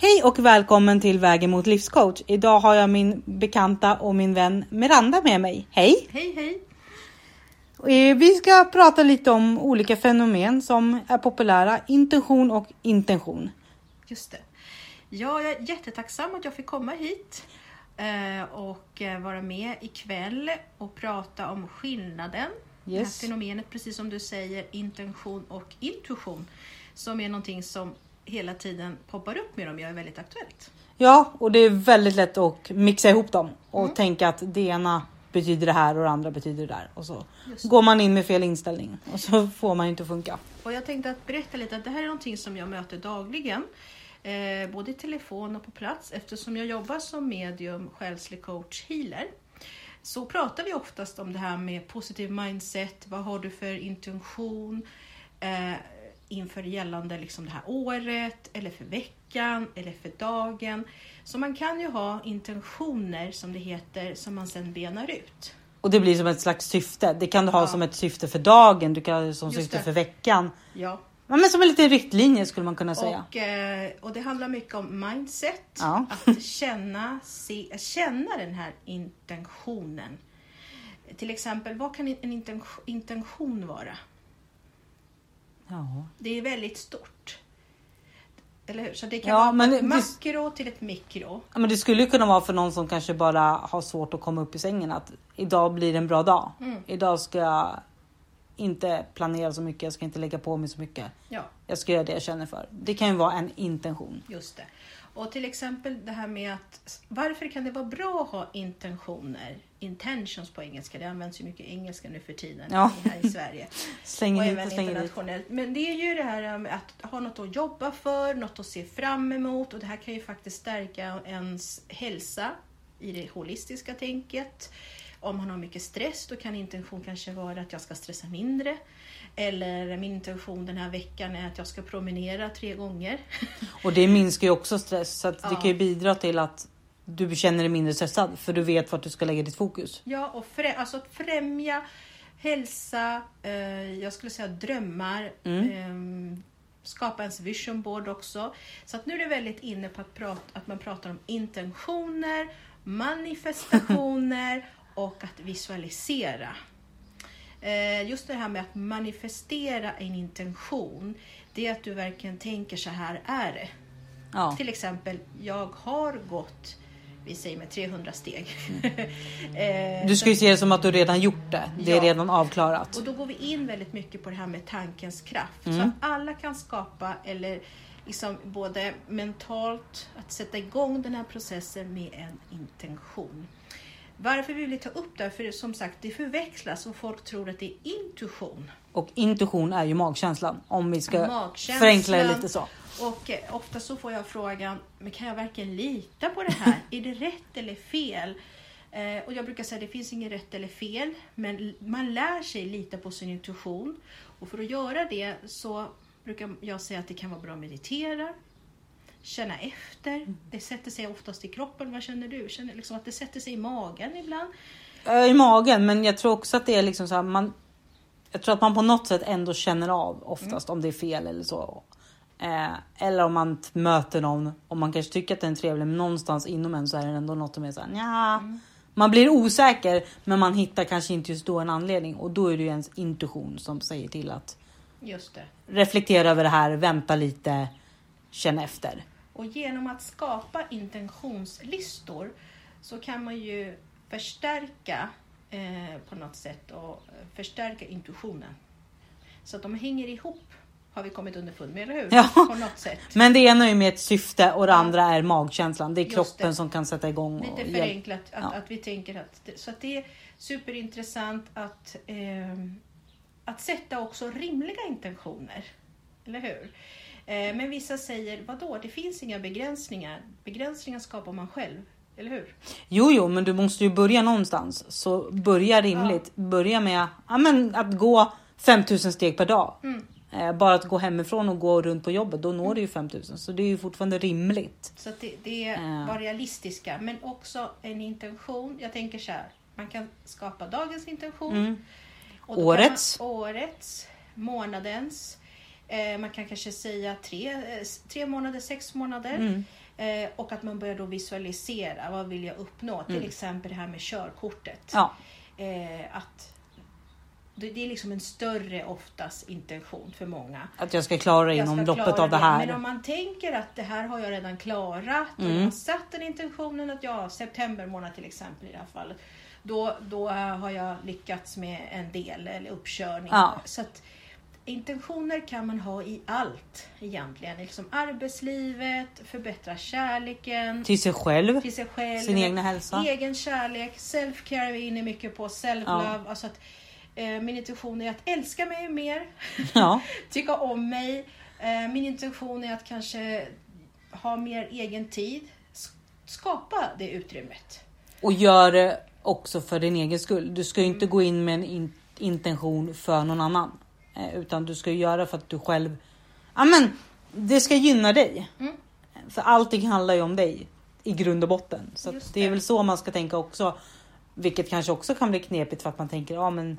Hej och välkommen till Vägen mot livscoach. Idag har jag min bekanta och min vän Miranda med mig. Hej! Hej hej! Eh, Vi ska prata lite om olika fenomen som är populära, intention och intention. Just det. Ja, jag är jättetacksam att jag fick komma hit eh, och eh, vara med ikväll och prata om skillnaden. Det här Yes. fenomenet, precis som du säger, intention och intuition. Som är någonting som hela tiden poppar upp med dem. Jag är väldigt aktuellt. Ja, och det är väldigt lätt att mixa ihop dem och tänka att det ena betyder det här och det andra betyder det där. Och så går man in med fel inställning och så får man inte funka. Och jag tänkte att berätta lite att det här är någonting som jag möter dagligen. Eh, både i telefon och på plats eftersom jag jobbar som medium, själslig coach, healer. Så pratar vi oftast om det här med positiv mindset. Vad har du för intention eh, inför gällande liksom det här året eller för veckan eller för dagen. Så man kan ju ha intentioner som det heter som man sen benar ut. Och det blir som ett slags syfte. Det kan du ha Ja. som ett syfte för dagen, du kan ha det som Just syfte det. för veckan. Ja. Men som en liten riktlinje skulle man kunna säga. Och, eh, och det handlar mycket om mindset. Ja. Att känna, se, känna den här intentionen. Till exempel, vad kan en intention vara? Ja. Det är väldigt stort. Eller hur? Så det kan Ja, vara men ett det- makro till ett mikro. Ja, men det skulle kunna vara för någon som kanske bara har svårt att komma upp i sängen att idag blir en bra dag. Mm. Idag ska jag inte planera så mycket, jag ska inte lägga på mig så mycket. Ja, Jag ska göra det jag känner för. Det kan ju vara en intention. just det. Och till exempel det här med att varför kan det vara bra att ha intentioner? Intentions på engelska, det används ju mycket engelska nu för tiden Ja. här i Sverige. Slänger och hit även internationellt. Men det är ju det här med att ha något att jobba för, något att se fram emot och det här kan ju faktiskt stärka ens hälsa i det holistiska tänket. Om man har mycket stress då kan intention kanske vara att jag ska stressa mindre. Eller min intention den här veckan är att jag ska promenera tre gånger. Och det minskar ju också stress så att det Ja. kan ju bidra till att du känner dig mindre stressad för du vet vart du ska lägga ditt fokus. Ja, och frä, alltså att främja hälsa, eh, jag skulle säga drömmar, Mm. eh, skapa ens vision board också. Så att nu är det väldigt inne på att, prata, att man pratar om intentioner, manifestationer och att visualisera. Eh, just det här med att manifestera en intention, det är att du verkligen tänker så här är det. Ja. Till exempel, jag har gått, vi säger med 300 steg. Eh, Mm. Du ska ju se det som att du redan gjort det. Det är Ja. redan avklarat. och då går vi in väldigt mycket på det här med tankens kraft. Mm. Så att alla kan skapa, eller liksom både mentalt, att sätta igång den här processen med en intention. Varför vi vill ta upp det för som sagt det förväxlas och folk tror att det är intuition. Och intuition är ju magkänslan om vi ska Magkänslan. förenkla det lite så. Och eh, ofta så får jag frågan, men kan jag verkligen lita på det här? är det rätt eller fel? Eh, och jag brukar säga det finns inget rätt eller fel, men man lär sig lita på sin intuition. Och för att göra det så brukar jag säga att det kan vara bra att meditera, känna efter. Det sätter sig oftast i kroppen. Vad känner du? Känner liksom att det sätter sig i magen ibland? Eh, I magen, men jag tror också att det är liksom så här, man. Jag tror att man på något sätt ändå känner av oftast om det är fel eller så. Eh, eller om man möter någon och man kanske tycker att den är trevlig, men någonstans inom en så är det ändå något som är så här, nja. Man blir osäker, men man hittar kanske inte just då en anledning och då är det ju ens intuition som säger till att Just det. reflektera över det här, vänta lite, känna efter. Och genom att skapa intentionslistor så kan man ju förstärka eh, på något sätt och eh, förstärka intuitionen. Så att de hänger ihop har vi kommit underfund med, eller hur? Ja. På något sätt. Men det ena är med ett syfte och det andra är magkänslan. Det är Just kroppen det. som kan sätta igång. Lite förenklat att, Ja. att vi tänker att så att det är superintressant att, ehm, att sätta också rimliga intentioner. Eller hur? Eh, men vissa säger, vadå, det finns inga begränsningar. Begränsningar skapar man själv. Eller hur? Jo, jo, men du måste ju börja någonstans. Så börja rimligt. Börja med ja, men att gå 5000 steg per dag. Mm. Eh, bara att gå hemifrån och gå runt på jobbet, då når du ju 5000. Så det är ju fortfarande rimligt. Så det, det är Ja. bara realistiska, men också en intention. Jag tänker så här, man kan skapa dagens intention. Mm. Årets. Man, årets, månadens. Eh, man kan kanske säga tre, eh, tre månader, sex månader. Mm. Eh, och att man börjar då visualisera, vad vill jag uppnå? Till exempel det här med körkortet. Ja. Eh, att det, är liksom en större oftast intention för många. Att jag ska klara Jag inom ska loppet klara av det här. Men om man tänker att det här har jag redan klarat och Mm. jag har satt den intentionen att ja, september månad till exempel i det här fallet. Då, då har jag lyckats med en del eller uppkörning. Ja. Så att, intentioner kan man ha i allt egentligen. Liksom arbetslivet, förbättra kärleken Till sig själv, till sig själv. sin egna hälsa. Egen kärlek, self-care är vi inne mycket på, self-love. Alltså att, eh, min intention är att älska mig mer, Ja. tycka om mig. Eh, min intention är att kanske ha mer egen tid. Skapa det utrymmet. Och gör det också för din egen skull. Du ska ju inte gå in med en in intention för någon annan. Eh, utan du ska göra för att du själv... Ja men, det ska gynna dig. Mm. För allting handlar ju om dig i grund och botten. Så Just det är det. väl så man ska tänka också. Vilket kanske också kan bli knepigt för att man tänker, ja men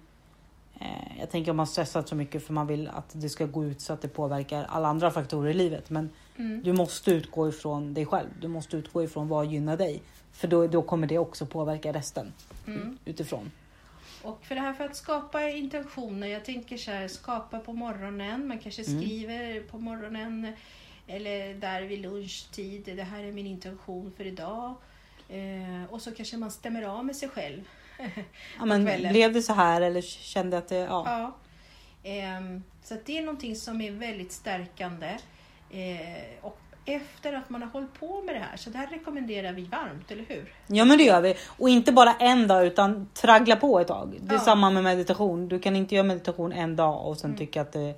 eh, jag tänker om man stressat så mycket för man vill att det ska gå ut så att det påverkar alla andra faktorer i livet. Men Mm. du måste utgå ifrån dig själv. Du måste utgå ifrån vad gynnar dig. För då, då kommer det också påverka resten Mm. utifrån. Och för det här för att skapa intentioner, jag tänker så här, skapa på morgonen, man kanske Mm. skriver på morgonen eller där vid lunchtid, det här är min intention för idag. Eh, och så kanske man stämmer av med sig själv. Ja, men blev det så här eller kände att det... Ja. Ja. Ehm, så det är någonting som är väldigt stärkande. Eh, och efter att man har hållit på med det här, så det här rekommenderar vi varmt, eller hur? ja men det gör vi. Och inte bara en dag utan traggla på ett tag. Det är Ja. samma med meditation. Du kan inte göra meditation en dag och sen Mm. tycka att det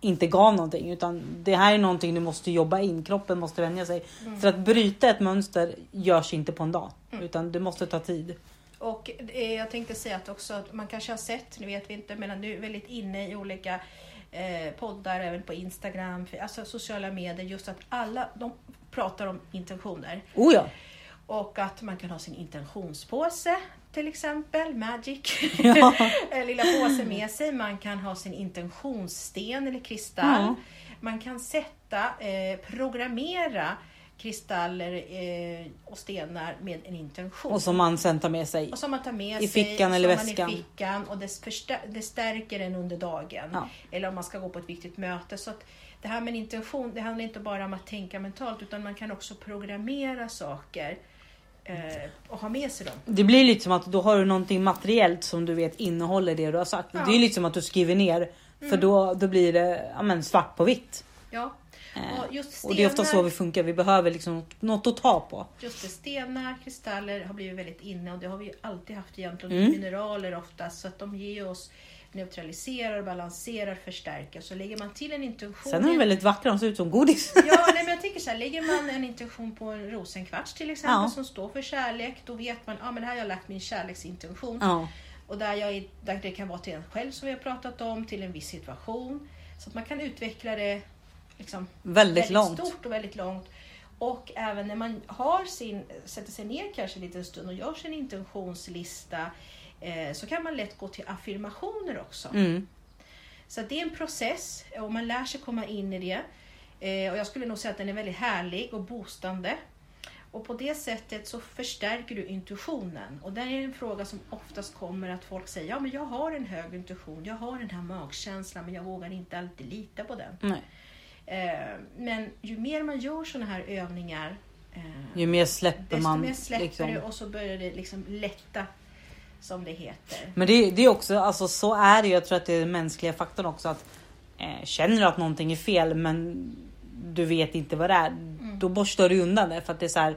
inte gav någonting. Utan det här är någonting du måste jobba in. Kroppen måste vänja sig. Mm. För att bryta ett mönster görs inte på en dag. Mm. Utan det måste ta tid. Och eh, jag tänkte säga att också att man kanske har sett, nu vet vi inte, men nu är väldigt inne i olika eh, poddar, även på Instagram, alltså sociala medier, just att alla de pratar om intentioner. Oh ja. Och att man kan ha sin intentionspåse till exempel, Magic, Ja. Eh, lilla påse med sig. Man kan ha sin intentionssten eller kristall. Ja. Man kan sätta, eh, programmera kristaller eh, och stenar med en intention. Och som man sen tar med sig. Och som man tar med I sig. fickan eller väskan. I fickan och det, stärker en under dagen. Ja. Eller om man ska gå på ett viktigt möte. Så att det här med en intention, det handlar inte bara om att tänka mentalt utan man kan också programmera saker eh, och ha med sig dem. Det blir lite som att då har du någonting materiellt som du vet innehåller det du har sagt. Ja. Det är lite som att du skriver ner. För då, då blir det ja, men svart på vitt. Ja. Eh, Och just Och det är ofta stenar- så vi funkar. Vi behöver liksom något- att ta på. Just det, stenar, kristaller har blivit väldigt inne och det har vi alltid haft egentligen. Mm. Mineraler oftast så att de ger oss neutraliserar, balanserar, förstärker. Så lägger man till en intention. Sen är de väldigt vackra. De ser ut som godis. Ja, nej, men jag tänker så här, lägger man en intention på en rosenkvarts till exempel Ja. som står för kärlek, då vet man, ja men här har jag lagt min kärleksintention. Ja. Och där, jag, är- där det kan vara till en själv som vi har pratat om, till en viss situation. Så att man kan utveckla det liksom Väldigt långt. stort och väldigt långt. Och även när man har sin, sätter sig ner kanske en liten stund och gör sin intentionslista eh, så kan man lätt gå till affirmationer också. Mm. Så det är en process och man lär sig komma in i det. Eh, och jag skulle nog säga att den är väldigt härlig och boostande. Och på det sättet så förstärker du intuitionen. Och det är en fråga som oftast kommer att folk säger ja men jag har en hög intuition, jag har den här magkänslan men jag vågar inte alltid lita på den. Nej. Eh, men ju mer man gör sådana här övningar eh, Ju mer släpper desto man. mer släpper liksom. det och så börjar det liksom lätta som det heter. Men det, det är också, alltså så är det. Jag tror att det är den mänskliga faktorn också. Att, eh, känner du att någonting är fel men du vet inte vad det är. Då borstar du undan det. För att det är så här,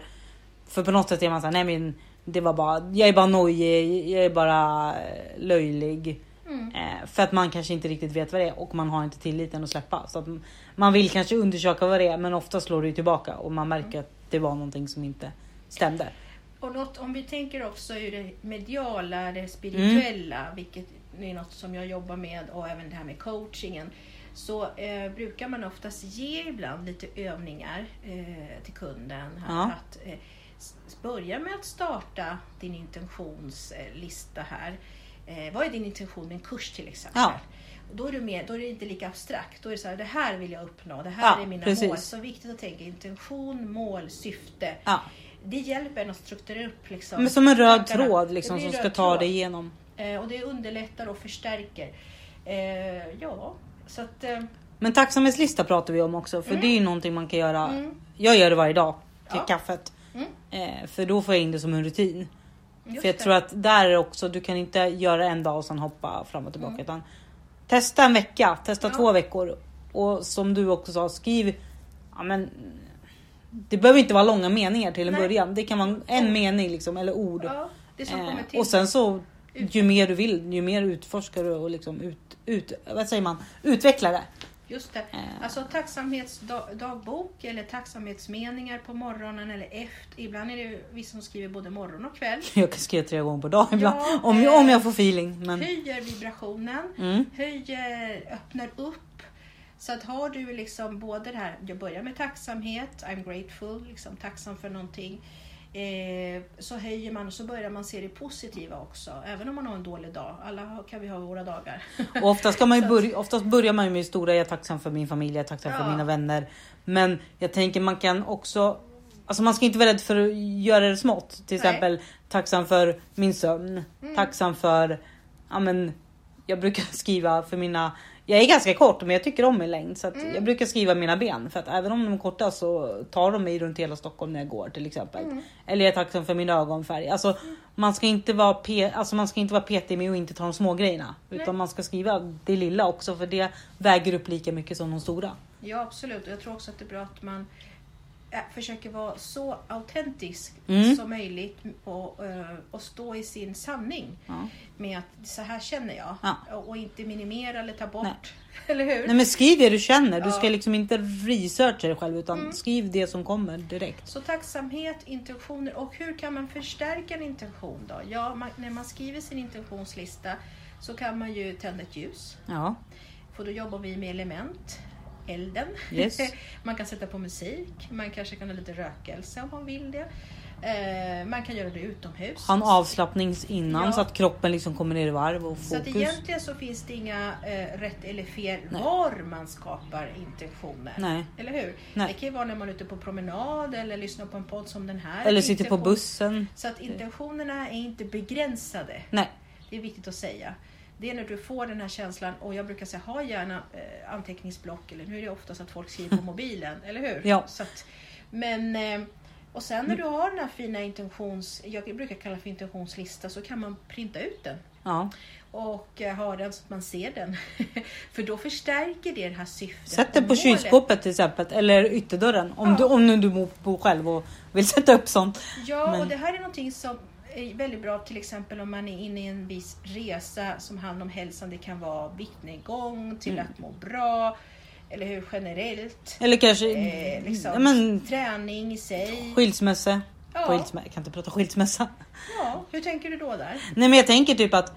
För på något sätt är man såhär, nej men det var bara, jag är bara nojig, jag är bara eh, löjlig. Mm. Eh, för att man kanske inte riktigt vet vad det är och man har inte tilliten att släppa. Så att man vill kanske undersöka vad det är men ofta slår det ju tillbaka och man märker att det var någonting som inte stämde. Och något, om vi tänker också i det mediala, det spirituella, Mm. vilket är något som jag jobbar med och även det här med coachingen. Så eh, brukar man oftast ge ibland lite övningar eh, till kunden. Här, Ja. Att eh, börja med att starta din intentionslista här. Eh, vad är din intention med en kurs till exempel? Ja. Då är, du mer, då är det inte lika abstrakt. Då är det så här, det här vill jag uppnå, det här Ja, är mina precis. mål. Så viktigt att tänka intention, mål, syfte. Ja. Det hjälper en att strukturera upp liksom, Men som en röd tankarna. tråd liksom, som en ska röd ta tråd. dig igenom. Eh, och det underlättar och förstärker. Eh, ja, så att... Eh, Men tacksamhetslista pratar vi om också, för det är ju någonting man kan göra. Mm. Jag gör det varje dag till kaffet. Mm. Eh, för då får jag in det som en rutin. Just för jag det. tror att där är också, du kan inte göra en dag och sen hoppa fram och tillbaka. Mm. Utan testa en vecka, testa Ja. två veckor. Och som du också sa, skriv. Ja, men, det behöver inte vara långa meningar till en Nej. början. Det kan vara en mening liksom, eller ord. Ja, Eh, och sen så, ju mer du vill, ju mer utforskar du och liksom ut, ut, vad säger man, utvecklar det. Just det. Eh. Alltså tacksamhetsdagbok eller tacksamhetsmeningar på morgonen eller efter. Ibland är det vissa som skriver både morgon och kväll. Jag kan skriva tre gånger på dagen ibland. Ja, om, eh, om jag får feeling. Men, Höjer vibrationen, mm, höjer, öppnar upp. Så att har du liksom både det här, jag börjar med tacksamhet, I'm grateful, liksom tacksam för någonting. Eh, så höjer man och så börjar man se det positiva också. Även om man har en dålig dag. Alla kan vi ha våra dagar. och oftast, ska man ju börja, oftast börjar man ju med stora. Jag är tacksam för min familj, jag är tacksam för Ja. mina vänner. Men jag tänker man kan också Alltså man ska inte vara rädd för att göra det smått. Till Nej. exempel tacksam för min sömn. Mm. Tacksam för, ja men jag brukar skriva för mina jag är ganska kort men jag tycker om min längd så Mm. jag brukar skriva mina ben för att även om de är korta så tar de mig runt hela Stockholm när jag går till exempel. Mm. Eller jag är tacksam för min ögonfärg. Alltså man ska inte vara, pe- alltså, man ska inte vara petig med att inte ta de små grejerna utan Nej. man ska skriva det lilla också för det väger upp lika mycket som de stora. Ja absolut. Och jag tror också att det är bra att man försöker vara så autentisk Mm. som möjligt och, eh, och stå i sin sanning. Ja. Med att så här känner jag. Ja. Och, inte minimera eller ta bort. Nej. Eller hur? Nej men skriv det du känner. Du Ja. ska liksom inte researcha dig själv utan Mm. skriv det som kommer direkt. Så tacksamhet, intentioner och hur kan man förstärka en intention då? Ja, man, när man skriver sin intentionslista så kan man ju tända ett ljus. Ja, För då jobbar vi med element. Elden. Yes. man kan sätta på musik. Man kanske kan ha lite rökelse om man vill det. Eh, man kan göra det utomhus. ha en avslappnings innan Ja. så att kroppen liksom kommer ner i varv och Så att fokus. egentligen så finns det inga eh, rätt eller fel Nej. var man skapar intentioner. Nej. Eller hur? Nej. Det kan ju vara när man är ute på promenad eller lyssnar på en podd som den här. Eller sitter på bussen. Så att intentionerna är inte begränsade. Nej, Det är viktigt att säga. Det är när du får den här känslan och jag brukar säga ha gärna eh, anteckningsblock eller nu är det oftast att folk skriver på mobilen, eller hur? Ja. Att, men eh, och sen när du har den här fina intentions, jag brukar kalla för intentionslista, så kan man printa ut den ja. och eh, ha den så att man ser den. för då förstärker det det här syftet. Sätt den på målet. kylskåpet till exempel eller ytterdörren om, Ja. du, om du bor- bor själv och vill sätta upp sånt. Ja, Men- och det här är någonting som är väldigt bra till exempel om man är inne i en viss resa som handlar om hälsan. Det kan vara viktnedgång till Mm. att må bra. Eller hur generellt. Eller kanske Eh, liksom, men, Träning i sig. skilsmässa. Ja. Skilsmässa. Jag kan inte prata skilsmässa. ja, hur tänker du då där? Nej men jag tänker typ att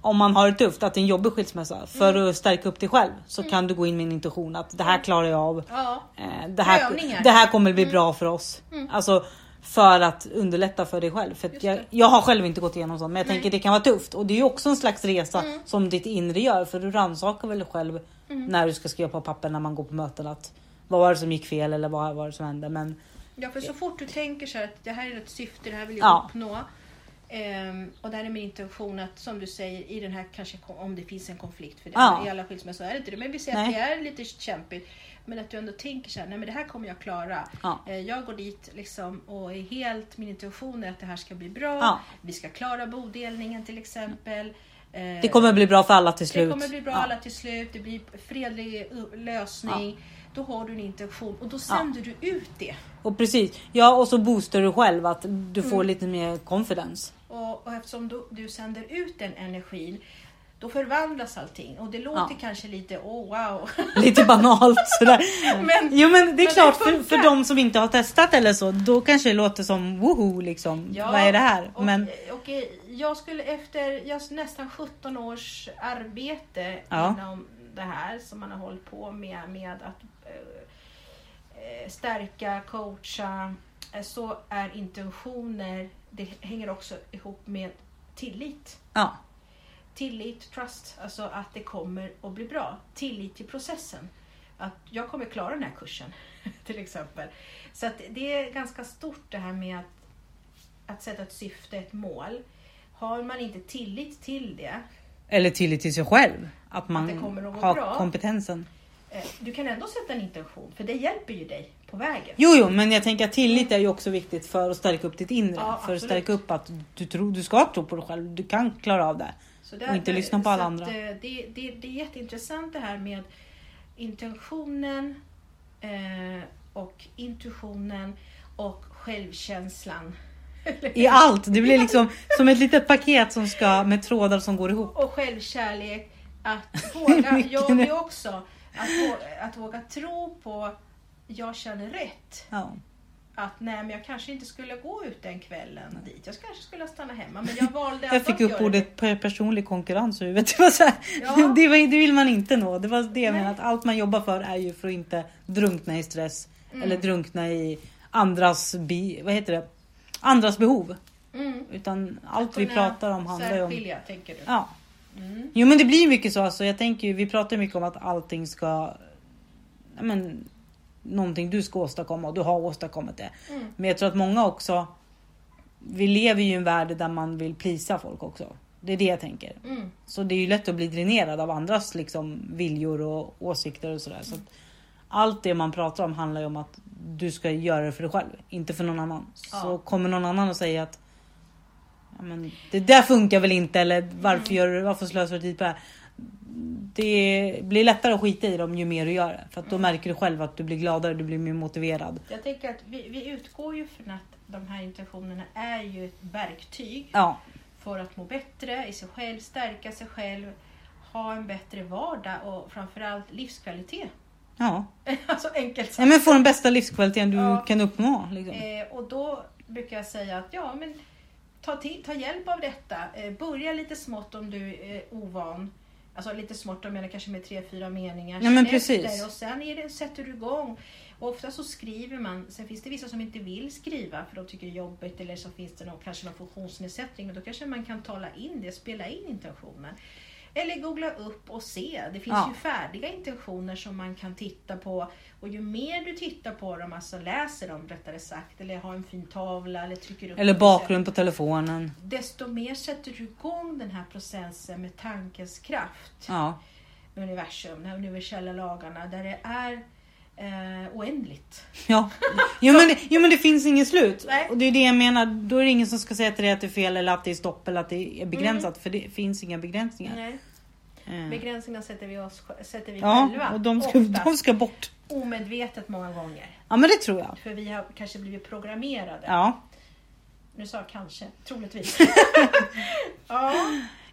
om man har det tufft, att det är en jobbig skilsmässa, för Mm. att stärka upp dig själv så kan du gå in med en intention att det här klarar jag av. Ja, Eh, det, här, det här kommer bli bra för oss. Mm. Alltså för att underlätta för dig själv. För jag, jag har själv inte gått igenom sånt men jag Nej. tänker det kan vara tufft. Och det är ju också en slags resa Mm. som ditt inre gör. För du rannsakar väl själv Mm. när du ska skriva på papper när man går på möten. Att, vad var det som gick fel eller vad var det som hände? Men ja, för så fort du tänker så här att det här är ett syfte, det här vill jag Ja. uppnå. Ehm, och där är min intention att som du säger i den här kanske om det finns en konflikt för det. Ja. I alla skilsmässor är det inte det. Men vi säger Nej. att det är lite kämpigt. Men att du ändå tänker så här, nej men det här kommer jag klara. ja. Eh, Jag går dit liksom och är helt, min intention är att det här ska bli bra. Ja. Vi ska klara bodelningen till exempel. Eh, Det kommer bli bra för alla till det slut. kommer bli bra Ja. alla till slut. Det blir fredlig uh, lösning. Då har du en intention och då sänder du ut det. Och precis. Ja och så boostar du själv att du får Mm. lite mer confidence. Och, och eftersom du, du sänder ut den energin då förvandlas allting. Och det låter Ja. kanske lite, oh wow. Lite banalt sådär. Men- jo men det är men klart det för, för de som inte har testat eller så, då kanske det låter som woho liksom. Ja, Vad är det här? Och, Men och jag skulle efter jag, nästan 17 års arbete Ja. inom det här som man har hållit på med, med att eh, stärka, coacha, eh, så är intentioner, det hänger också ihop med tillit. ja, tillit, trust, alltså att det kommer att bli bra. Tillit till processen. Att jag kommer klara den här kursen till exempel. Så att det är ganska stort det här med att, att sätta ett syfte, ett mål. Har man inte tillit till det, Eller tillit till sig själv. Att man det kommer att har bra. kompetensen. eh, du kan ändå sätta en intention för det hjälper ju dig på vägen. Jo, jo, men jag tänker att tillit är ju också viktigt för att stärka upp ditt inre. Ja, för att absolut. stärka upp att du, tror, du ska tro på dig själv. Du kan klara av det. Så Och inte lyssna på alla andra. Att, eh, det, det, det är jätteintressant det här med intentionen eh, och intuitionen och självkänslan. I allt. Det blir liksom som ett litet paket som ska med trådar som går ihop. Och självkärlek. Att våga, jag är också, att, vå- att våga tro på jag känner rätt. Ja. Att nej men jag kanske inte skulle gå ut den kvällen dit. Jag kanske skulle stanna hemma. Men jag valde Jag att fick göra upp det. ordet per- personlig konkurrens i huvudet. Det, var så här, Ja. det, var, det vill man inte nå. Det var det jag Nej. menade. Att allt man jobbar för är ju för att inte drunkna i stress. Mm. Eller drunkna i andras, bi, vad heter det? andras behov. Mm. Utan allt vi pratar om handlar ju om... Särskilja, tänker du? Ja. Mm. Jo men det blir mycket så. Alltså, jag tänker ju, vi pratar mycket om att allting ska... Men, någonting du ska åstadkomma och du har åstadkommit det. Mm. Men jag tror att många också... Vi lever ju i en värld där man vill plisa folk också. Det är det jag tänker. Mm. Så det är ju lätt att bli dränerad av andras liksom, viljor och åsikter och sådär. Så att allt det man pratar om handlar ju om att du ska göra det för dig själv, inte för någon annan. Så Ja. kommer någon annan och säger att ja, men, det där funkar väl inte eller varför, Mm. gör varför slösar du tid på det här? Det blir lättare att skita i dem ju mer du gör det. För att då Mm. märker du själv att du blir gladare, du blir mer motiverad. Jag tänker att vi, vi utgår ju från att de här intentionerna är ju ett verktyg Ja, för att må bättre i sig själv, stärka sig själv, ha en bättre vardag och framförallt livskvalitet. ja. alltså enkelt ja sagt. men få den bästa livskvaliteten du Ja. kan uppnå. Liksom. Eh, och då brukar jag säga att ja, men ta, till, ta hjälp av detta. Eh, börja lite smått om du är ovan. Alltså lite smått, jag menar kanske med tre, fyra meningar. Ja, men precis. efter Och sen är det, sätter du igång. Och ofta så skriver man. Sen finns det vissa som inte vill skriva för de tycker det är jobbigt. Eller så finns det någon, kanske någon funktionsnedsättning. Och då kanske man kan tala in det, spela in intentionen. Eller googla upp och se. Det finns Ja. ju färdiga intentioner som man kan titta på. Och ju mer du tittar på dem, alltså läser dem rättare sagt. Eller har en fin tavla eller trycker upp Eller bakgrund på telefonen. Desto mer sätter du igång den här processen med tankens kraft. Ja. Med universum, de universella lagarna. Där det är eh, oändligt. Ja, jo men, det, jo men det finns inget slut. Nej. Och det är det jag menar. Då är det ingen som ska säga till dig att det är fel eller att det är stopp eller att det är begränsat. För det finns inga begränsningar. Nej. Eh. Begränsningarna sätter vi, oss, sätter vi Ja, själva. och de ska, Oftast. de ska bort. Omedvetet många gånger. Ja men det tror jag. För vi har kanske blivit programmerade. Ja. Nu sa jag kanske, troligtvis. ja.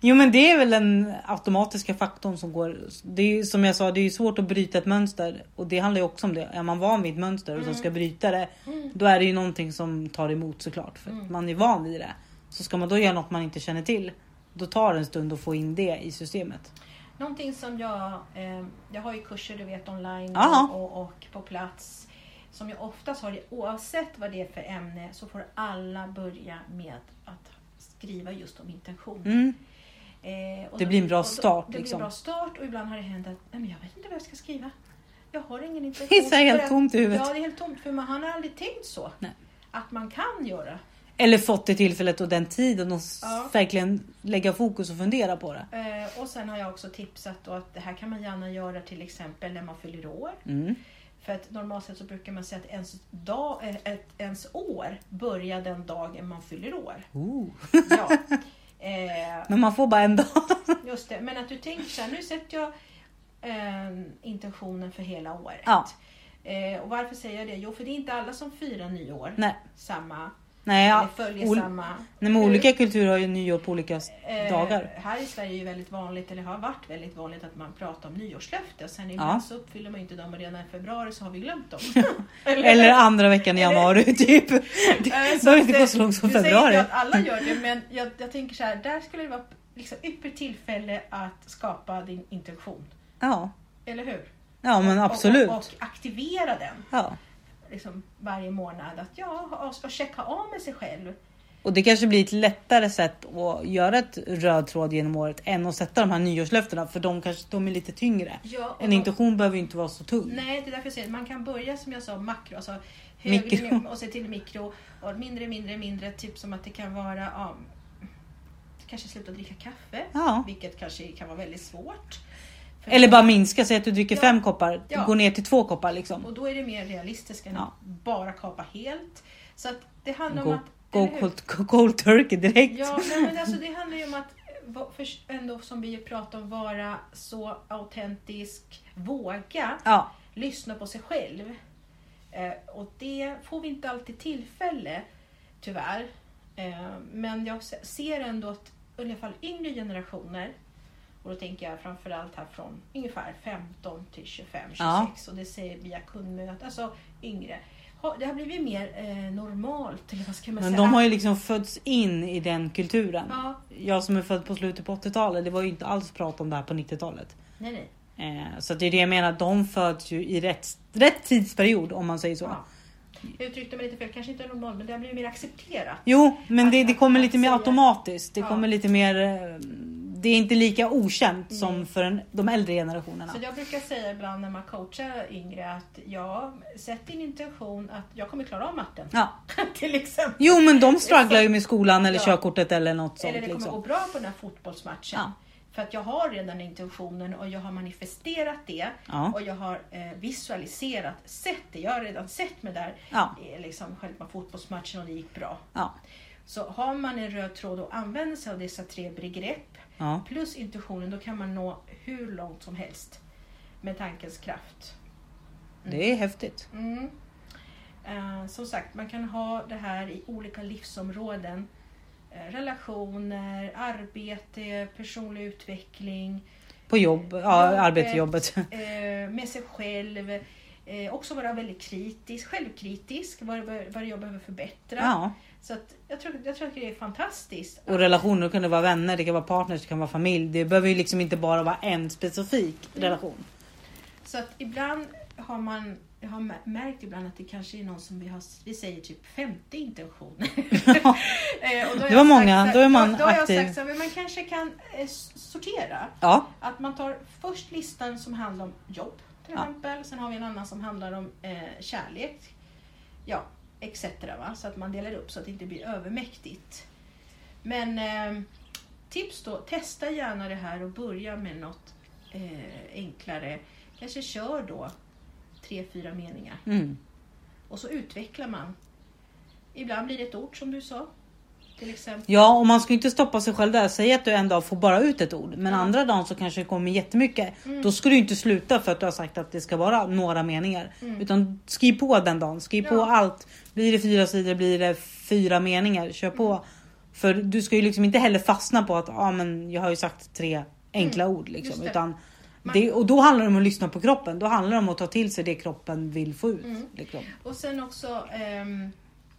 Jo men det är väl den automatiska faktorn som går. Det är som jag sa, det är svårt att bryta ett mönster. Och det handlar ju också om det. Är man van vid ett mönster och så ska bryta det. Mm. Då är det ju någonting som tar emot såklart. För Mm. man är van vid det. Så ska man då göra något man inte känner till. Då tar det en stund att få in det i systemet. Någonting som jag, eh, jag har ju kurser du vet online och, och på plats. Som jag oftast har, oavsett vad det är för ämne, så får alla börja med att skriva just om intention. Mm. Eh, Det blir en bra då- start, Det blir liksom. en bra start och ibland har det hänt att nej, men jag vet inte vad jag ska skriva. Jag har ingen intention. Det är helt tomt i huvudet. Ja, det är helt tomt för man har aldrig tänkt så. Nej. Att man kan göra. Eller fått det tillfället och den tiden och Ja. verkligen lägga fokus och fundera på det. Eh, och sen har jag också tipsat då att det här kan man gärna göra till exempel när man fyller år. Mm. För att normalt sett så brukar man säga att ens, dag, eh, ett, ens år börjar den dagen man fyller år. Ooh. Ja. Eh, Men man får bara en dag. just det. Men att du tänker så här, nu sätter jag eh, intentionen för hela året. Ja. Eh, och varför säger jag det? Jo, för det är inte alla som firar nyår Nej. samma, Nej, ja. eller följer Ol- samma. Nej, men olika kulturer har ju nyår på olika Eh, dagar. Här i Sverige är det väldigt vanligt, eller har varit väldigt vanligt, att man pratar om nyårslöften. Sen ibland Ja. så uppfyller man inte dem och redan i februari så har vi glömt dem. Eller andra veckan i Eller- januari typ. Eh, Det behöver inte eh, gå så långt som nu säger februari. inte jag att alla gör det, men jag, jag tänker så här, där skulle det vara liksom ypperligt tillfälle att skapa din intention. Ja, Eller hur? ja men absolut. Och, och, och aktivera den Ja. Liksom, varje månad. Att ja, och, och checka av med sig själv. Och det kanske blir ett lättare sätt att göra ett röd tråd genom året än att sätta de här nyårslöftena för de kanske de är lite tyngre. Ja, En de- intention behöver ju inte vara så tung. Nej, det är därför jag säger att man kan börja som jag sa makro, alltså högre Mikro. och se till mikro och mindre, mindre, mindre. Typ som att det kan vara, ja, kanske sluta dricka kaffe, Ja. vilket kanske kan vara väldigt svårt. Eller bara minska, säg att du dricker Ja. fem koppar, Ja. gå ner till två koppar liksom. Och då är det mer realistiskt än att bara kapa helt. Så att det handlar Go, om att... go cold, cold turkey direkt. Ja, men alltså det handlar ju om att för, ändå som vi pratar om vara så autentisk, våga Ja. lyssna på sig själv. Eh, och det får vi inte alltid tillfälle, tyvärr. Eh, men jag se- ser ändå att i alla fall yngre generationer, och då tänker jag framförallt här från ungefär 15 till 25, 26, Ja. och det säger via kundmöten, alltså yngre. Det har blivit mer eh, normalt, eller vad ska man Men säga? de har ju liksom fötts in i den kulturen. Ja, Jag som är född på slutet på 80-talet, det var ju inte alls prat om det här på 90-talet. nej nej. Eh, så det är det jag menar, de föds ju i rätt, rätt tidsperiod om man säger så. Ja. Jag uttryckte mig lite fel, kanske inte normalt, men det har blivit mer accepterat. Jo, men det, det kommer lite mer automatiskt. Det kommer lite mer... eh, Det är inte lika okänt Nej. som för en, de äldre generationerna. Så jag brukar säga ibland när man coachar yngre att ja, sätt din intention att jag kommer klara av matten. Ja. till exempel. Jo, men de strugglar ju med skolan eller Ja. körkortet eller något sånt. Eller det kommer liksom. gå bra på den här fotbollsmatchen. Ja. För att jag har redan intentionen och jag har manifesterat det. Ja. Och jag har eh, visualiserat, sett det. Jag har redan sett mig där Ja. i liksom, själva fotbollsmatchen och det gick bra. Ja. Så har man en röd tråd och använder sig av dessa tre begrepp Ja. plus intuitionen, då kan man nå hur långt som helst med tankens kraft. Det är häftigt. Mm. Eh, som sagt, man kan ha det här i olika livsområden. Eh, relationer, arbete, personlig utveckling, På jobb, ja, Jobbet. arbete, jobbet. eh, med sig själv. Eh, också vara väldigt kritisk, självkritisk, vad, vad jag behöver förbättra. Ja. Så att jag, tror, jag tror att det är fantastiskt. Och relationer kan det vara vänner, det kan vara partners, det kan vara familj. Det behöver ju liksom inte bara vara en specifik Mm. relation. Så att ibland har man, jag har mär- märkt ibland att det kanske är någon som vi har, vi säger typ femte intention. Eh, och då har Det var sagt många, här- då är man då, då har jag aktiv. sagt men man kanske kan eh, sortera. Ja, Att man tar först listan som handlar om jobb till Ja. exempel. Sen har vi en annan som handlar om eh, kärlek. Ja, etc. Va? Så att man delar upp så att det inte blir övermäktigt. Men eh, tips då, testa gärna det här och börja med något eh, enklare. Kanske kör då tre, fyra meningar. mm. Och så utvecklar man. Ibland blir det ett ord som du sa. Till exempel. ja, och man ska inte stoppa sig själv där. Säg att du en dag får bara ut ett ord, men Ja. andra dagen så kanske det kommer jättemycket. Mm. Då ska du inte sluta för att du har sagt att det ska vara några meningar. Mm. Utan skriv på den dagen, skriv på Ja. allt. Blir det fyra sidor, blir det fyra meningar, kör på. Mm. För du ska ju liksom inte heller fastna på att ah, men jag har ju sagt tre enkla ord. Liksom, Mm. det. utan det, och då handlar det om att lyssna på kroppen. Då handlar det om att ta till sig det kroppen vill få ut. Mm. Liksom. Och sen också, ehm,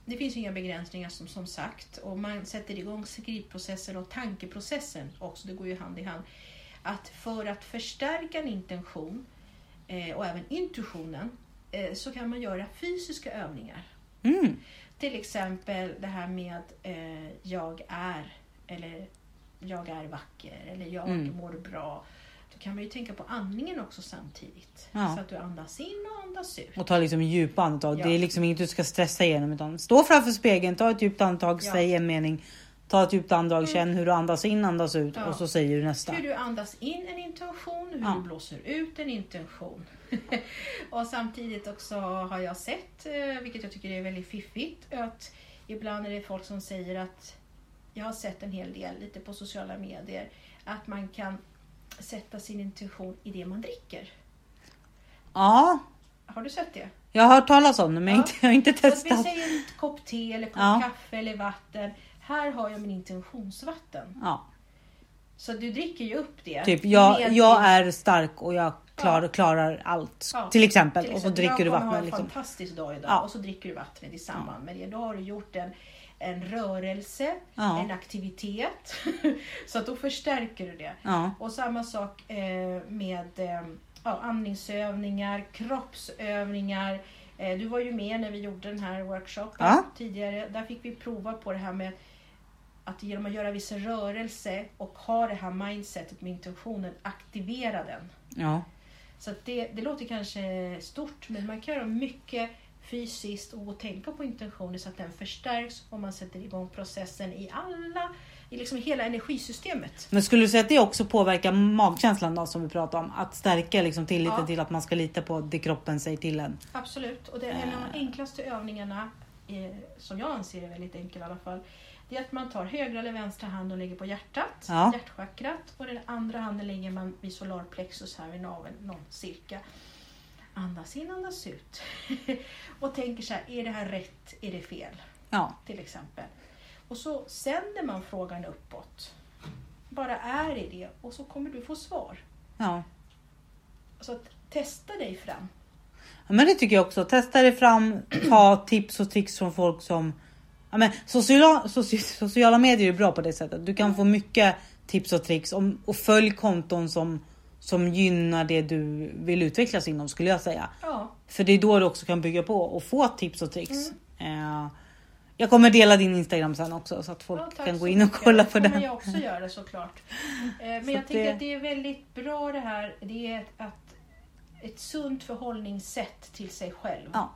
det finns inga begränsningar som, som sagt. Och man sätter igång skrivprocessen och tankeprocessen också, det går ju hand i hand. Att för att förstärka en intention eh, och även intuitionen eh, så kan man göra fysiska övningar. Mm. Till exempel det här med eh, jag är eller jag är vacker eller jag Mm. mår bra. Kan man ju tänka på andningen också samtidigt. Ja. Så att du andas in och andas ut. Och ta liksom djupa andetag. Ja. Det är liksom inget du ska stressa igenom. Utan stå framför spegeln, ta ett djupt andetag, Ja. säg en mening. Ta ett djupt andetag, Mm. känn hur du andas in, andas ut och så säger du nästa. Hur du andas in en intention, hur du blåser ut en intention. och samtidigt också har jag sett, eh, vilket jag tycker är väldigt fiffigt, att ibland är det folk som säger att jag har sett en hel del lite på sociala medier, att man kan sätta sin intention i det man dricker. Ja, Har du sett det? jag har hört talas om det men Ja. inte, jag har inte Så att vi testat. säger en kopp te eller kopp Ja. kaffe eller vatten. Här har jag min intentionsvatten. Ja, Så du dricker ju upp det. typ jag, jag är stark och jag klar, Ja. klarar allt. Ja, Till exempel. Till Och så dricker du jag kommer ha vattnet. en Liksom. fantastisk dag idag och så dricker du vattnet i samband med det. Då har du gjort en, en rörelse, Ja. en aktivitet. så att då förstärker du det. Ja. Och samma sak eh, med eh, ja, andningsövningar, kroppsövningar, Eh, Du var ju med när vi gjorde den här workshopen Ja. tidigare. Där fick vi prova på det här med att genom att göra vissa rörelser och ha det här mindsetet med intentionen, aktivera den. Ja. Så det, det låter kanske stort men man kan göra mycket fysiskt och tänka på intentioner så att den förstärks och man sätter igång processen i alla, i liksom hela energisystemet. Men skulle du säga att det också påverkar magkänslan då som vi pratade om? Att stärka liksom tilliten Ja. till att man ska lita på det kroppen säger till en. Absolut, och det är en av de enklaste övningarna, eh, som jag anser är väldigt enkel i alla fall, det är att man tar högra eller vänstra hand och lägger på hjärtat, Ja. hjärtchakrat, och den andra handen lägger man vid solarplexus här vid naveln, någon cirka. Andas in, andas ut. och tänker så här, är det här rätt, är det fel? Ja. till exempel. Och så sänder man frågan uppåt. Bara är i det och så kommer du få svar. ja. Så att testa dig fram. Ja, men det tycker jag också. Testa dig fram, ta tips och tricks från folk som... Ja, men sociala, soci, sociala medier är bra på det sättet. Du kan få mycket tips och tricks om, och följ konton som, som gynnar det du vill utvecklas inom skulle jag säga. Ja, För det är då du också kan bygga på och få tips och tricks. Eh, jag kommer dela din Instagram sen också så att folk ja kan gå in och kolla Det på kommer den. jag också göra såklart. Eh, Men Så jag tycker det- att det är väldigt bra det här. Det är att, ett sunt förhållningssätt till sig själv. Ja.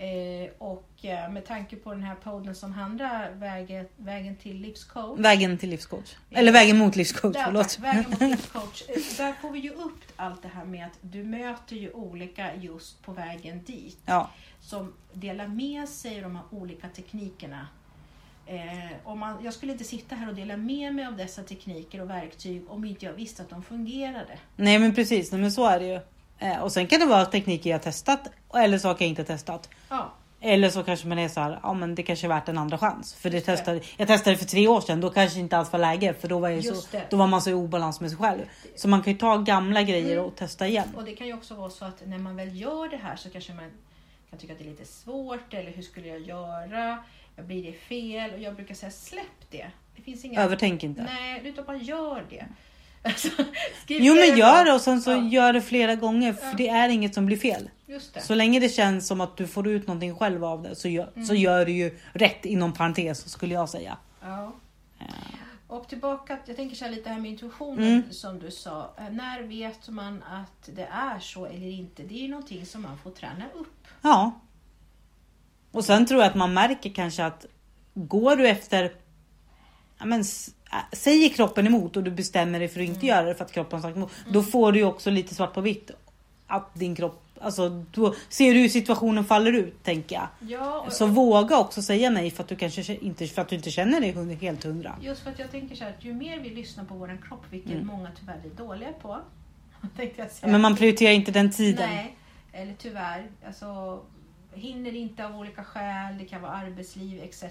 Eh, och eh, med tanke på den här podden som handlar vägen, vägen till livscoach. Vägen till livscoach. Eller vägen mot livscoach, Där, förlåt. vägen mot livscoach. Eh, Där får vi ju upp allt det här med att du möter ju olika just på vägen dit. Ja, Som delar med sig av de här olika teknikerna. Eh, om man, jag skulle inte sitta här och dela med mig av dessa tekniker och verktyg om inte jag visste att de fungerade. nej men precis, men så är det ju. Eh, och sen kan det vara tekniker jag testat eller saker jag inte testat. Ja, Eller så kanske man är så här, ja men det kanske är värt en andra chans. För det testade, jag testade för tre år sedan, då kanske inte alls var läge för då var, jag Just så, det. då var man så i obalans med sig själv. Så man kan ju ta gamla grejer Mm. och testa igen. och det kan ju också vara så att när man väl gör det här så kanske man kan tycka att det är lite svårt eller hur skulle jag göra? Blir det fel? Och jag brukar säga släpp det. Det finns inga... Övertänk inte. Nej, utan bara gör det. Alltså, Jo men gör det och sen så Ja. gör det flera gånger för Ja. det är inget som blir fel. Så länge det känns som att du får ut någonting själv av det så gör, Mm. så gör du ju rätt inom parentes skulle jag säga. Ja. Och tillbaka, jag tänker så här lite här med intuitionen Mm. som du sa. Eh, När vet man att det är så eller inte? Det är ju någonting som man får träna upp. Ja. Och sen tror jag att man märker kanske att går du efter men, äh, säger kroppen emot och du bestämmer dig för att inte Mm. göra det för att kroppen har sagt emot. Då får du ju också lite svart på vitt att din kropp, alltså då ser du hur situationen faller ut tänker jag. Ja, och, Så våga också säga nej för att du kanske inte, för att du inte känner dig helt hundra. Just för att jag tänker så här att ju mer vi lyssnar på vår kropp, vilket Mm. många tyvärr är dåliga på. Men man prioriterar inte den tiden. Nej, eller tyvärr. Alltså, hinner inte av olika skäl, det kan vara arbetsliv etc.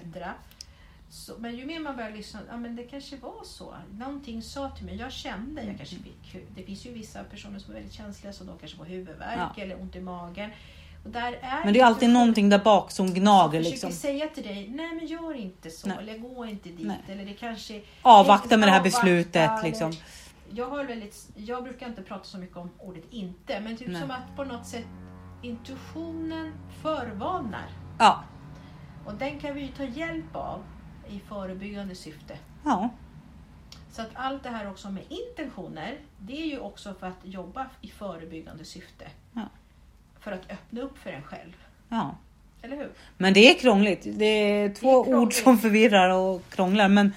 Så, men ju mer man börjar lyssna, ja men det kanske var så. Någonting sa till mig, jag kände, jag kanske fick Det finns ju vissa personer som är väldigt känsliga så de kanske får huvudvärk Ja. eller ont i magen. Men det är alltid någonting där bak som gnager som liksom. försöker säga till dig, nej men gör inte så, Nej. eller gå inte dit, Nej. eller det kanske... Avvakta med det här beslutet eller- liksom. Jag, har väldigt, jag brukar inte prata så mycket om ordet inte, men typ Nej. som att på något sätt intuitionen förvarnar. Ja. Och den kan vi ju ta hjälp av i förebyggande syfte. Ja. Så att allt det här också med intentioner, det är ju också för att jobba i förebyggande syfte. Ja. För att öppna upp för en själv. ja. Eller hur? Men det är krångligt. Det är två krångligt. ord som förvirrar och krånglar. Men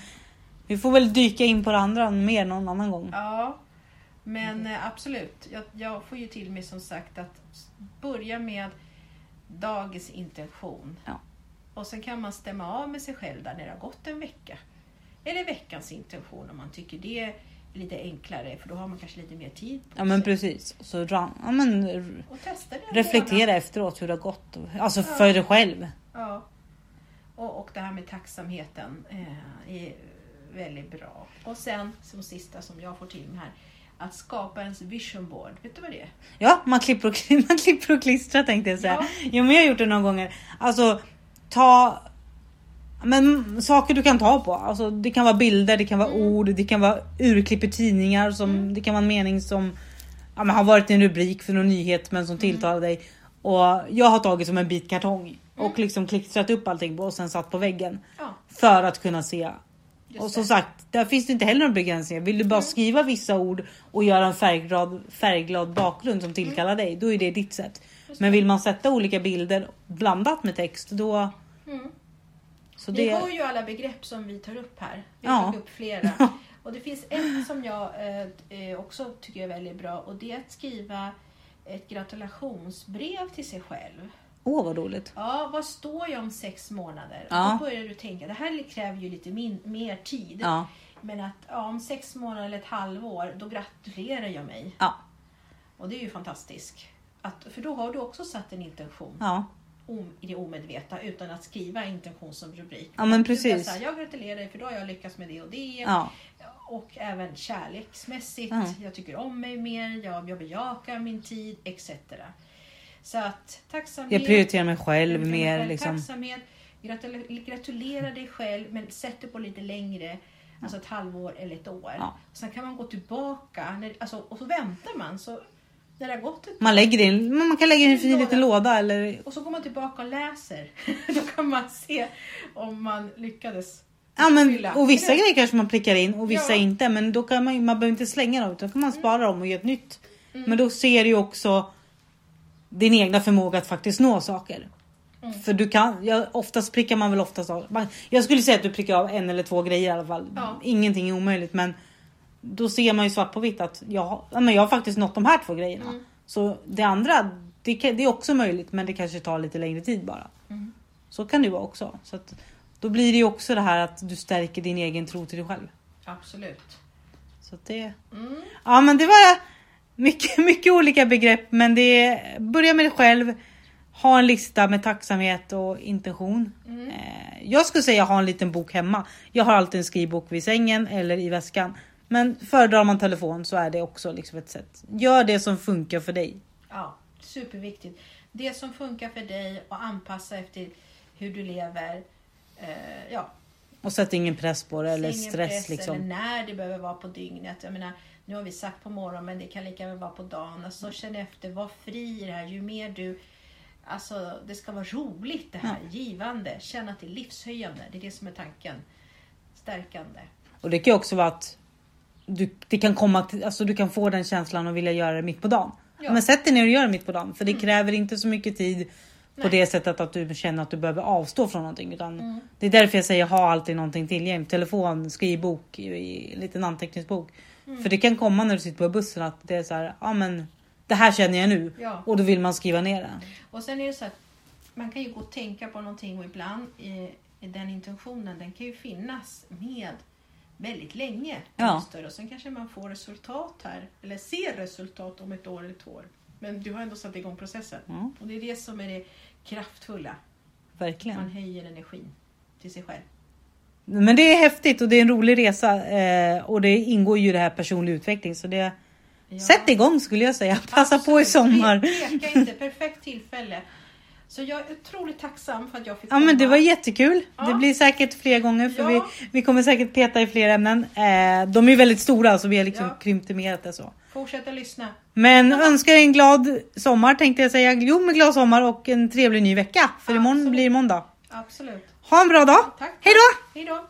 vi får väl dyka in på det andra mer någon annan gång. Ja, men eh, absolut. Jag, jag får ju till mig som sagt att börja med dagens intention. Ja. Och sen kan man stämma av med sig själv där när det har gått en vecka. Eller veckans intention om man tycker det är lite enklare för då har man kanske lite mer tid Ja men precis. Så ran- ja, men, reflektera månad. efteråt hur det har gått. Alltså Ja. för dig själv. Ja. Och, och det här med tacksamheten eh, är väldigt bra. Och sen som sista som jag får till mig här. Att skapa ens vision board. Vet du vad det är? Ja, man klipper och, man klipper och klistrar tänkte jag säga. Ja. Jo men jag har gjort det några gånger. Alltså ta men saker du kan ta på. Alltså, det kan vara bilder, det kan vara Mm. ord, det kan vara urklipp i tidningar. Som, Det kan vara en mening som ja, men har varit en rubrik för någon nyhet men som Mm. tilltalar dig. Och jag har tagit som en bit kartong och liksom klistrat upp allting på och sen satt på väggen. Ja, För att kunna se. just Och som det. sagt, där finns det inte heller några begränsningar. Vill du bara skriva vissa ord och göra en färgglad, färgglad bakgrund som tillkallar dig, då är det ditt sätt. Men vill man sätta olika bilder blandat med text, då... Mm. Så det... hör ju alla begrepp som vi tar upp här. Vi Ja. har tagit upp flera. Och det finns ett som jag eh, eh, också tycker är väldigt bra och det är att skriva ett gratulationsbrev till sig själv. Åh vad roligt. Ja, vad står jag om sex månader? Ja. Då börjar du tänka, det här kräver ju lite min, mer tid. Ja. Men att ja, om sex månader eller ett halvår, då gratulerar jag mig. Ja. Och det är ju fantastiskt. Att, för då har du också satt en intention Ja. I det omedvetna utan att skriva intention som rubrik. Ja, men precis. säger, jag gratulerar dig för då har jag lyckats med det och det. Ja. Och även kärleksmässigt. Ja. Jag tycker om mig mer, jag, jag bejakar min tid etc. Så att tacksamhet. Jag prioriterar mig själv prioriterar mer själv, liksom. Tacksamhet. Gratul- gratulera dig själv men sätt det på lite längre. Alltså ett halvår eller ett år. Ja. Sen kan man gå tillbaka när, alltså, och så väntar man. Så när det har gått ett Man lägger det i en- man kan lägga det i en fin liten låda eller och så går man tillbaka och läser. Då kan man se om man lyckades. Ja men fylla. och vissa grejer kanske man prickar in och vissa Ja. inte men då kan man ju- man behöver inte slänga dem utan då kan man spara dem och göra ett nytt. Mm. Men då ser du ju också din egna förmåga att faktiskt nå saker. Mm. För du kan, ja, oftast prickar man väl oftast av. Man, jag skulle säga att du prickar av en eller två grejer i alla fall. Ja. Ingenting är omöjligt men då ser man ju svart på vitt att jag, ja, men jag har faktiskt nått de här två grejerna. Mm. Så det andra, det, det är också möjligt men det kanske tar lite längre tid bara. Mm. Så kan det vara också. Så att, då blir det ju också det här att du stärker din egen tro till dig själv. Absolut. Så det, Mm. ja men det var mycket, mycket olika begrepp men det börja med dig själv. Ha en lista med tacksamhet och intention. Mm. Eh, Jag skulle säga ha en liten bok hemma. Jag har alltid en skrivbok vid sängen eller i väskan. Men föredrar man telefon så är det också liksom ett sätt. Gör det som funkar för dig. Ja, superviktigt. Det som funkar för dig och anpassa efter hur du lever. Eh, ja, Och sätt ingen press på det eller ingen stress liksom. Eller när det behöver vara på dygnet. Jag menar, nu har vi sagt på morgonen men det kan lika väl vara på dagen. Alltså, känn efter, var fri i det här. Ju mer du... Alltså det ska vara roligt det här, givande. Känna att det är livshöjande. Det är det som är tanken. Stärkande. Och det kan också vara att du, det kan komma till, alltså du kan få den känslan och vilja göra det mitt på dagen. Ja. Men sätt dig ner och gör det mitt på dagen för det kräver inte så mycket tid på Nej. det sättet att du känner att du behöver avstå från någonting. Utan Mm. Det är därför jag säger ha alltid någonting tillgängligt. Telefon, skrivbok, i- i- en liten anteckningsbok. Mm. För det kan komma när du sitter på bussen att det är så här, ja men det här känner jag nu. Ja. Och då vill man skriva ner det. Och sen är det så att man kan ju gå och tänka på någonting och ibland i, i den intentionen den kan ju finnas med väldigt länge. Ja. Och sen kanske man får resultat här eller ser resultat om ett år eller två år. Men du har ändå satt igång processen. Mm. Och det är det som är det kraftfulla. Verkligen. Man höjer energin till sig själv. Men det är häftigt och det är en rolig resa. Eh, och det ingår ju i det här personlig utveckling. Så det, Ja. Sätt igång skulle jag säga. Passa på i Absolut. sommar. Tveka inte, perfekt tillfälle. Så jag är otroligt tacksam för att jag fick Ja men det komma. var jättekul. Ja. Det blir säkert fler gånger för Ja. vi, vi kommer säkert peta i fler ämnen. Eh, de är väldigt stora så vi har liksom Ja. krympt det så. Fortsätta lyssna. Men önskar en glad sommar tänkte jag säga. Jo men glad sommar och en trevlig ny vecka. För imorgon Absolut. blir det måndag. Absolut. Ha en bra dag. Tack. Hej då! Hej då.